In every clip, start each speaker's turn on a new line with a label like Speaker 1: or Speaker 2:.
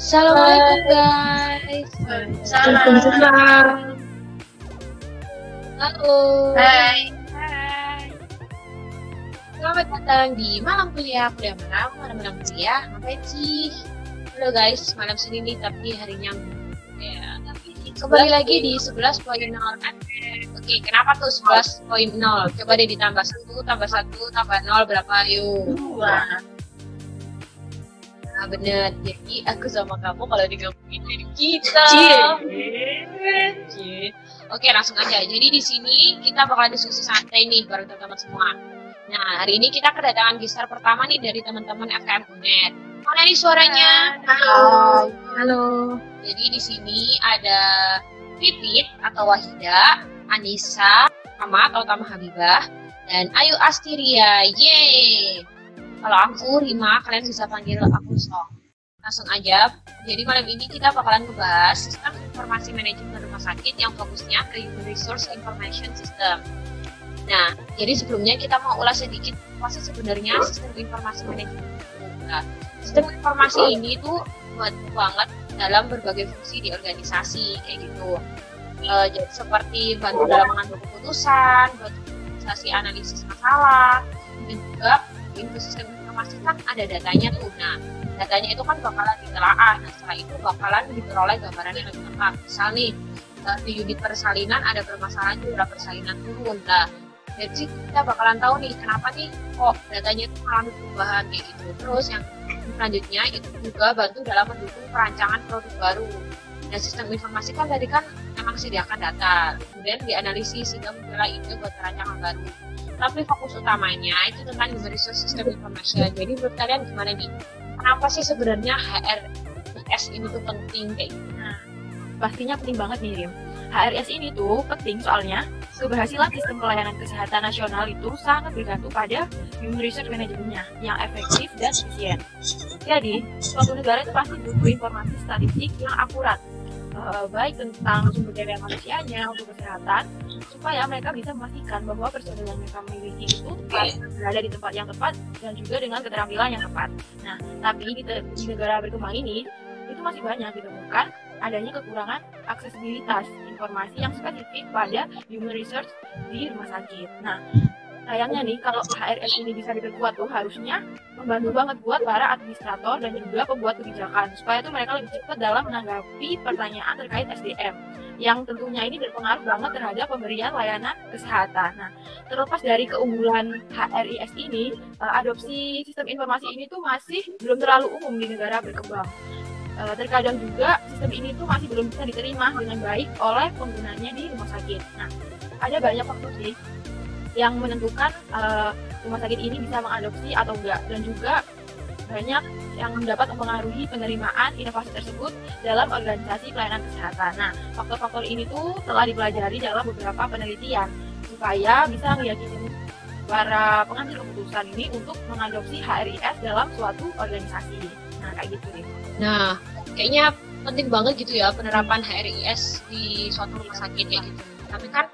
Speaker 1: Assalamualaikum guys.
Speaker 2: Waalaikumsalam.
Speaker 1: Halo.
Speaker 2: Hai.
Speaker 1: Hai. Selamat datang di malam kuliah kuliah malam malam malam kuliah. Ngapain sih? Halo guys, malam Senin nih tapi harinya ya. Kembali lagi di 11.0 Oke, kenapa tuh 11.0? Coba deh ditambah 1, tambah 1, tambah 0 berapa yuk?
Speaker 2: Dua.
Speaker 1: Nah, bener. Jadi aku sama kamu kalau digabungin jadi kita. Cie. Oke, langsung aja. Jadi di sini kita bakal diskusi santai nih bareng teman-teman semua. Nah, hari ini kita kedatangan gestar pertama nih dari teman-teman FKM UNED. Mana nih suaranya?
Speaker 2: Halo. Halo.
Speaker 1: Jadi di sini ada Pipit atau Wahida, Anissa, Tama atau Tama Habibah, dan Ayu Astiria. Yeay! Kalau aku Rima, kalian bisa panggil aku Song. Langsung aja. Jadi malam ini kita bakalan ngebahas sistem informasi manajemen rumah sakit yang fokusnya ke Human Resource Information System. Nah, jadi sebelumnya kita mau ulas sedikit apa sih sebenarnya sistem informasi manajemen. Nah, sistem informasi ini tuh buat banget dalam berbagai fungsi di organisasi kayak gitu. Eh, jadi seperti bantu dalam mengambil keputusan, bantu organisasi analisis masalah, dan juga sistem informasi kan ada datanya tuh. Nah, datanya itu kan bakalan ditelaah. Nah, setelah itu bakalan diperoleh gambaran yang lebih lengkap. Misal nih, eh, di unit persalinan ada permasalahan jumlah persalinan turun. Nah, jadi kita bakalan tahu nih kenapa nih kok datanya itu mengalami perubahan kayak gitu. Terus yang selanjutnya itu juga bantu dalam mendukung perancangan produk baru. Nah, sistem informasi kan tadi kan memang sediakan data, kemudian dianalisis sehingga muncullah ide buat perancangan baru. Tapi fokus utamanya itu tentang resource system information. Jadi menurut kalian gimana nih? Kenapa sih sebenarnya HRIS ini tuh penting kayak gitu?
Speaker 2: Pastinya penting banget nih Rim. HRS ini tuh penting soalnya keberhasilan sistem pelayanan kesehatan nasional itu sangat bergantung pada human resource manajemennya yang efektif dan efisien. Jadi, suatu negara itu pasti butuh informasi statistik yang akurat, eh, baik tentang sumber daya manusianya untuk kesehatan, supaya mereka bisa memastikan bahwa personel yang mereka miliki itu tepat, berada di tempat yang tepat dan juga dengan keterampilan yang tepat. Nah, tapi di, te- di negara berkembang ini itu masih banyak ditemukan adanya kekurangan aksesibilitas informasi yang spesifik pada human research di rumah sakit. Nah, sayangnya nih kalau HRS ini bisa diperkuat tuh harusnya membantu banget buat para administrator dan juga pembuat kebijakan supaya tuh mereka lebih cepat dalam menanggapi pertanyaan terkait SDM yang tentunya ini berpengaruh banget terhadap pemberian layanan kesehatan. Nah, terlepas dari keunggulan HRIS ini, eh, adopsi sistem informasi ini tuh masih belum terlalu umum di negara berkembang. Eh, terkadang juga sistem ini tuh masih belum bisa diterima dengan baik oleh penggunanya di rumah sakit. Nah, ada banyak faktor sih yang menentukan eh, rumah sakit ini bisa mengadopsi atau enggak dan juga banyak yang dapat mempengaruhi penerimaan inovasi tersebut dalam organisasi pelayanan kesehatan. Nah, faktor-faktor ini tuh telah dipelajari dalam beberapa penelitian supaya bisa meyakini para pengambil keputusan ini untuk mengadopsi HRIS dalam suatu organisasi. Nah, kayak gitu deh.
Speaker 1: Nah, kayaknya penting banget gitu ya penerapan HRIS di suatu rumah sakit kayak gitu. Tapi kan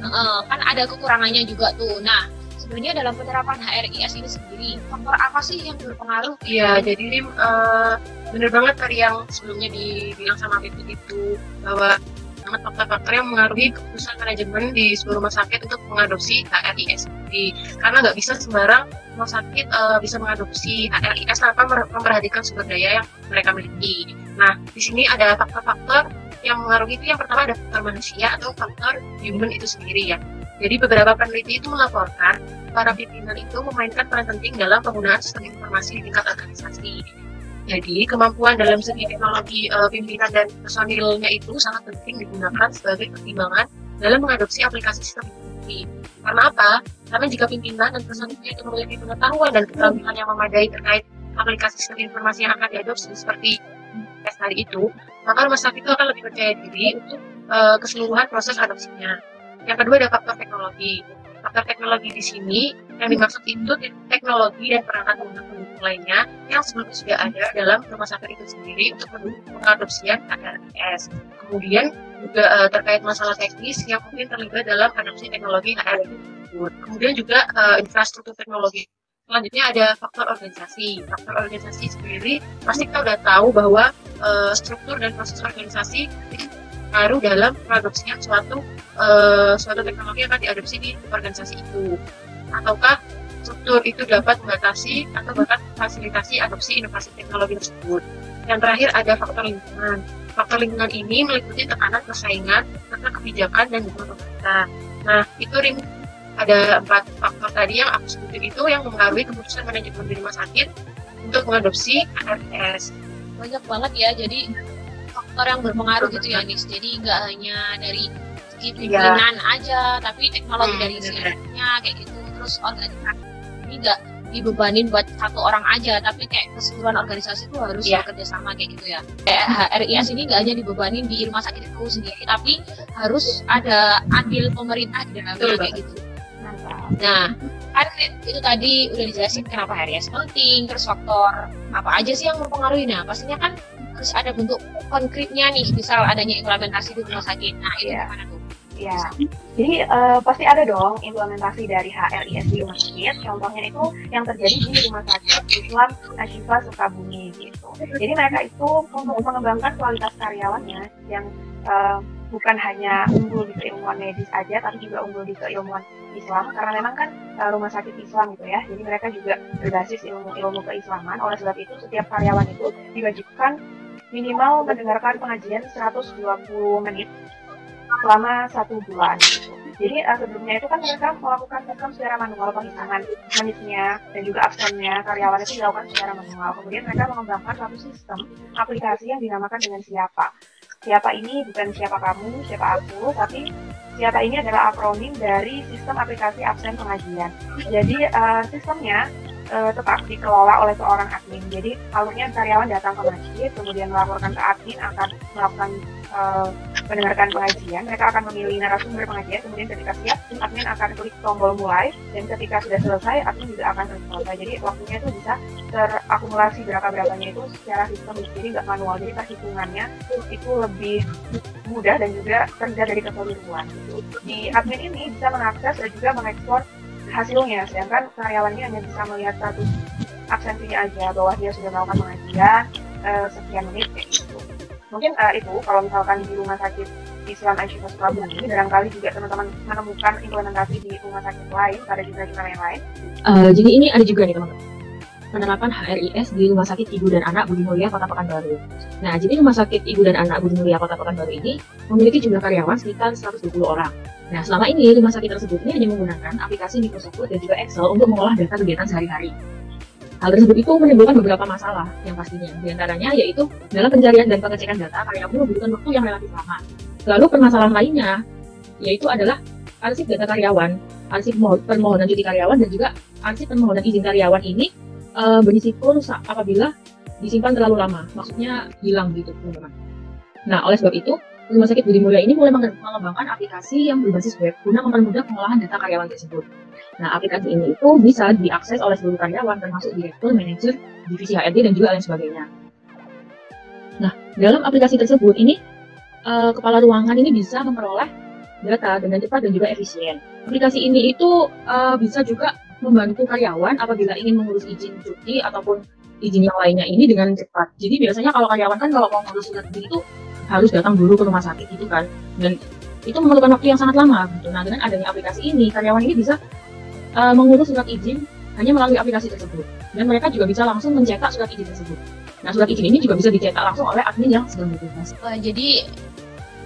Speaker 1: eh, kan ada kekurangannya juga tuh. Nah, sebenarnya dalam penerapan HRIS ini sendiri faktor apa sih yang berpengaruh?
Speaker 3: Iya, jadi Rim, eh, bener banget tadi yang sebelumnya dibilang sama Pipit itu bahwa sangat faktor-faktor yang mengaruhi keputusan manajemen di sebuah rumah sakit untuk mengadopsi HRIS. Karena nggak bisa sembarang rumah sakit eh, bisa mengadopsi HRIS tanpa memperhatikan sumber daya yang mereka miliki. Nah, di sini ada faktor-faktor yang mengaruhi itu yang pertama ada faktor manusia atau faktor human itu sendiri ya. Jadi beberapa peneliti itu melaporkan para pimpinan itu memainkan peran penting dalam penggunaan sistem informasi di tingkat organisasi. Jadi kemampuan dalam segi teknologi eh, pimpinan dan personilnya itu sangat penting digunakan sebagai pertimbangan dalam mengadopsi aplikasi sistem informasi. Karena apa? Karena jika pimpinan dan personilnya itu memiliki pengetahuan dan keterampilan yang memadai terkait aplikasi sistem informasi yang akan diadopsi seperti tes hari itu, maka rumah sakit itu akan lebih percaya diri untuk eh, keseluruhan proses adopsinya. Yang kedua ada faktor teknologi. Faktor teknologi di sini yang dimaksud itu teknologi dan perangkat lunak pendukung lainnya yang sebelumnya sudah ada dalam rumah sakit itu sendiri untuk mendukung pengadopsian HRIS. Kemudian juga eh, terkait masalah teknis yang mungkin terlibat dalam adopsi teknologi HRIS tersebut. Kemudian juga eh, infrastruktur teknologi. Selanjutnya ada faktor organisasi. Faktor organisasi sendiri pasti kita udah tahu bahwa uh, struktur dan proses organisasi baru dalam mengadopsinya suatu uh, suatu teknologi yang akan diadopsi di organisasi itu ataukah struktur itu dapat membatasi atau bahkan fasilitasi adopsi inovasi teknologi tersebut. Yang terakhir ada faktor lingkungan. Faktor lingkungan ini meliputi tekanan persaingan serta kebijakan dan dukungan pemerintah. Nah, itu ring ada empat faktor tadi yang aku sebutin itu yang mempengaruhi keputusan manajemen di rumah sakit untuk mengadopsi ARS.
Speaker 1: Banyak banget ya, jadi faktor yang berpengaruh gitu ya, Nis. Jadi nggak hanya dari segi iya. pimpinan ya. aja, tapi teknologi hmm, dari sisinya kayak gitu. Terus organisasi ini nggak dibebanin buat satu orang aja tapi kayak keseluruhan organisasi itu harus yeah. bekerja sama kayak gitu ya kayak HRIS ini nggak hanya dibebanin di rumah sakit itu sendiri tapi harus ada andil pemerintah di dalamnya kayak gitu nah kan itu tadi udah dijelasin kenapa HRIS penting terus faktor apa aja sih yang mempengaruhi nah pastinya kan harus ada bentuk konkretnya nih misal adanya implementasi di rumah sakit nah itu yeah. gimana tuh
Speaker 4: Ya, jadi uh, pasti ada dong implementasi dari HRIS di rumah sakit. Contohnya itu yang terjadi di rumah sakit Islam Ashifa Sukabumi gitu. Jadi mereka itu untuk mengembangkan kualitas karyawannya yang uh, bukan hanya unggul di keilmuan medis aja, tapi juga unggul di keilmuan Islam. Karena memang kan uh, rumah sakit Islam gitu ya, jadi mereka juga berbasis ilmu-ilmu keislaman. Oleh sebab itu, setiap karyawan itu diwajibkan minimal mendengarkan pengajian 120 menit selama satu bulan. Jadi uh, sebelumnya itu kan mereka melakukan sistem secara manual penghitungan menitnya dan juga absennya karyawan itu dilakukan secara manual. Kemudian mereka mengembangkan satu sistem aplikasi yang dinamakan dengan siapa. Siapa ini bukan siapa kamu, siapa aku, tapi siapa ini adalah akronim dari sistem aplikasi absen pengajian. Jadi uh, sistemnya uh, tetap dikelola oleh seorang admin. Jadi alurnya karyawan datang ke masjid, kemudian melaporkan ke admin akan melakukan uh, mendengarkan pengajian, mereka akan memilih narasumber pengajian, kemudian ketika siap, admin akan klik tombol mulai, dan ketika sudah selesai, admin juga akan selesai. Jadi waktunya itu bisa terakumulasi berapa-berapanya itu secara sistem, jadi nggak manual, jadi perhitungannya itu lebih mudah dan juga terhindar dari kekeliruan. Di admin ini bisa mengakses dan juga mengekspor hasilnya, sedangkan karyawannya hanya bisa melihat satu absensinya aja bahwa dia sudah melakukan pengajian uh, sekian menit kayak gitu. Mungkin uh, itu kalau misalkan di rumah sakit Islam Aisyah Sukabumi barangkali juga teman-teman menemukan implementasi di rumah sakit lain pada juga yang lain.
Speaker 5: Uh, jadi ini ada juga nih teman-teman penerapan HRIS di Rumah Sakit Ibu dan Anak Budi Mulia Kota Pekanbaru. Nah, jadi Rumah Sakit Ibu dan Anak Budi Mulia Kota Pekanbaru ini memiliki jumlah karyawan sekitar 120 orang. Nah, selama ini rumah sakit tersebut ini hanya menggunakan aplikasi Microsoft Word dan juga Excel untuk mengolah data kegiatan sehari-hari. Hal tersebut itu menimbulkan beberapa masalah yang pastinya. Di antaranya yaitu dalam pencarian dan pengecekan data karyawan membutuhkan waktu yang relatif lama. Lalu permasalahan lainnya yaitu adalah arsip data karyawan, arsip permohonan cuti karyawan dan juga arsip permohonan izin karyawan ini e, berisiko rusak apabila disimpan terlalu lama. Maksudnya hilang gitu, teman-teman. Nah, oleh sebab itu, Rumah Sakit Budi Mulia ini mulai mengembangkan aplikasi yang berbasis web guna mempermudah pengolahan data karyawan tersebut. Nah, aplikasi ini itu bisa diakses oleh seluruh karyawan termasuk direktur, manajer, divisi HRD dan juga lain sebagainya. Nah, dalam aplikasi tersebut ini uh, kepala ruangan ini bisa memperoleh data dengan cepat dan juga efisien. Aplikasi ini itu uh, bisa juga membantu karyawan apabila ingin mengurus izin cuti ataupun izin yang lainnya ini dengan cepat. Jadi biasanya kalau karyawan kan kalau mau mengurus surat itu harus datang dulu ke rumah sakit itu kan dan itu memerlukan waktu yang sangat lama gitu. Nah dengan adanya aplikasi ini karyawan ini bisa uh, mengurus surat izin hanya melalui aplikasi tersebut dan mereka juga bisa langsung mencetak surat izin tersebut. Nah surat izin ini juga bisa dicetak langsung oleh admin yang sedang bertugas.
Speaker 1: Uh, jadi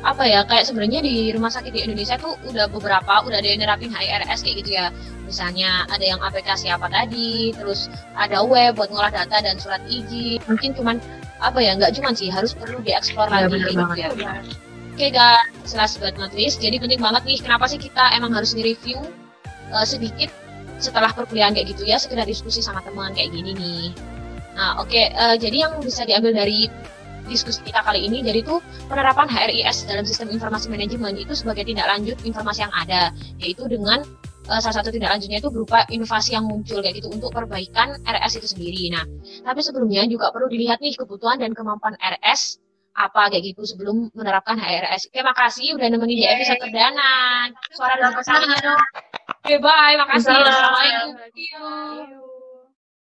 Speaker 1: apa ya kayak sebenarnya di rumah sakit di Indonesia tuh udah beberapa udah ada yang nerapin HIRS kayak gitu ya misalnya ada yang aplikasi apa tadi terus ada web buat ngolah data dan surat izin mungkin cuman apa ya nggak cuma sih harus perlu dieksplor ya, lagi gitu ya. Oke guys, last but not least, jadi penting banget nih kenapa sih kita emang harus nge-review uh, sedikit setelah perkuliahan kayak gitu ya, sekedar diskusi sama teman kayak gini nih. Nah oke, okay, uh, eh, jadi yang bisa diambil dari diskusi kita kali ini, jadi tuh penerapan HRIS dalam sistem informasi manajemen itu sebagai tindak lanjut informasi yang ada, yaitu dengan uh, salah satu tindak lanjutnya itu berupa inovasi yang muncul kayak gitu untuk perbaikan RS itu sendiri. Nah, tapi sebelumnya juga perlu dilihat nih kebutuhan dan kemampuan RS apa kayak gitu sebelum menerapkan HRS. Oke, makasih udah nemenin di episode perdana. Suara dan pesannya dong. Oke, bye. Makasih. Assalamualaikum.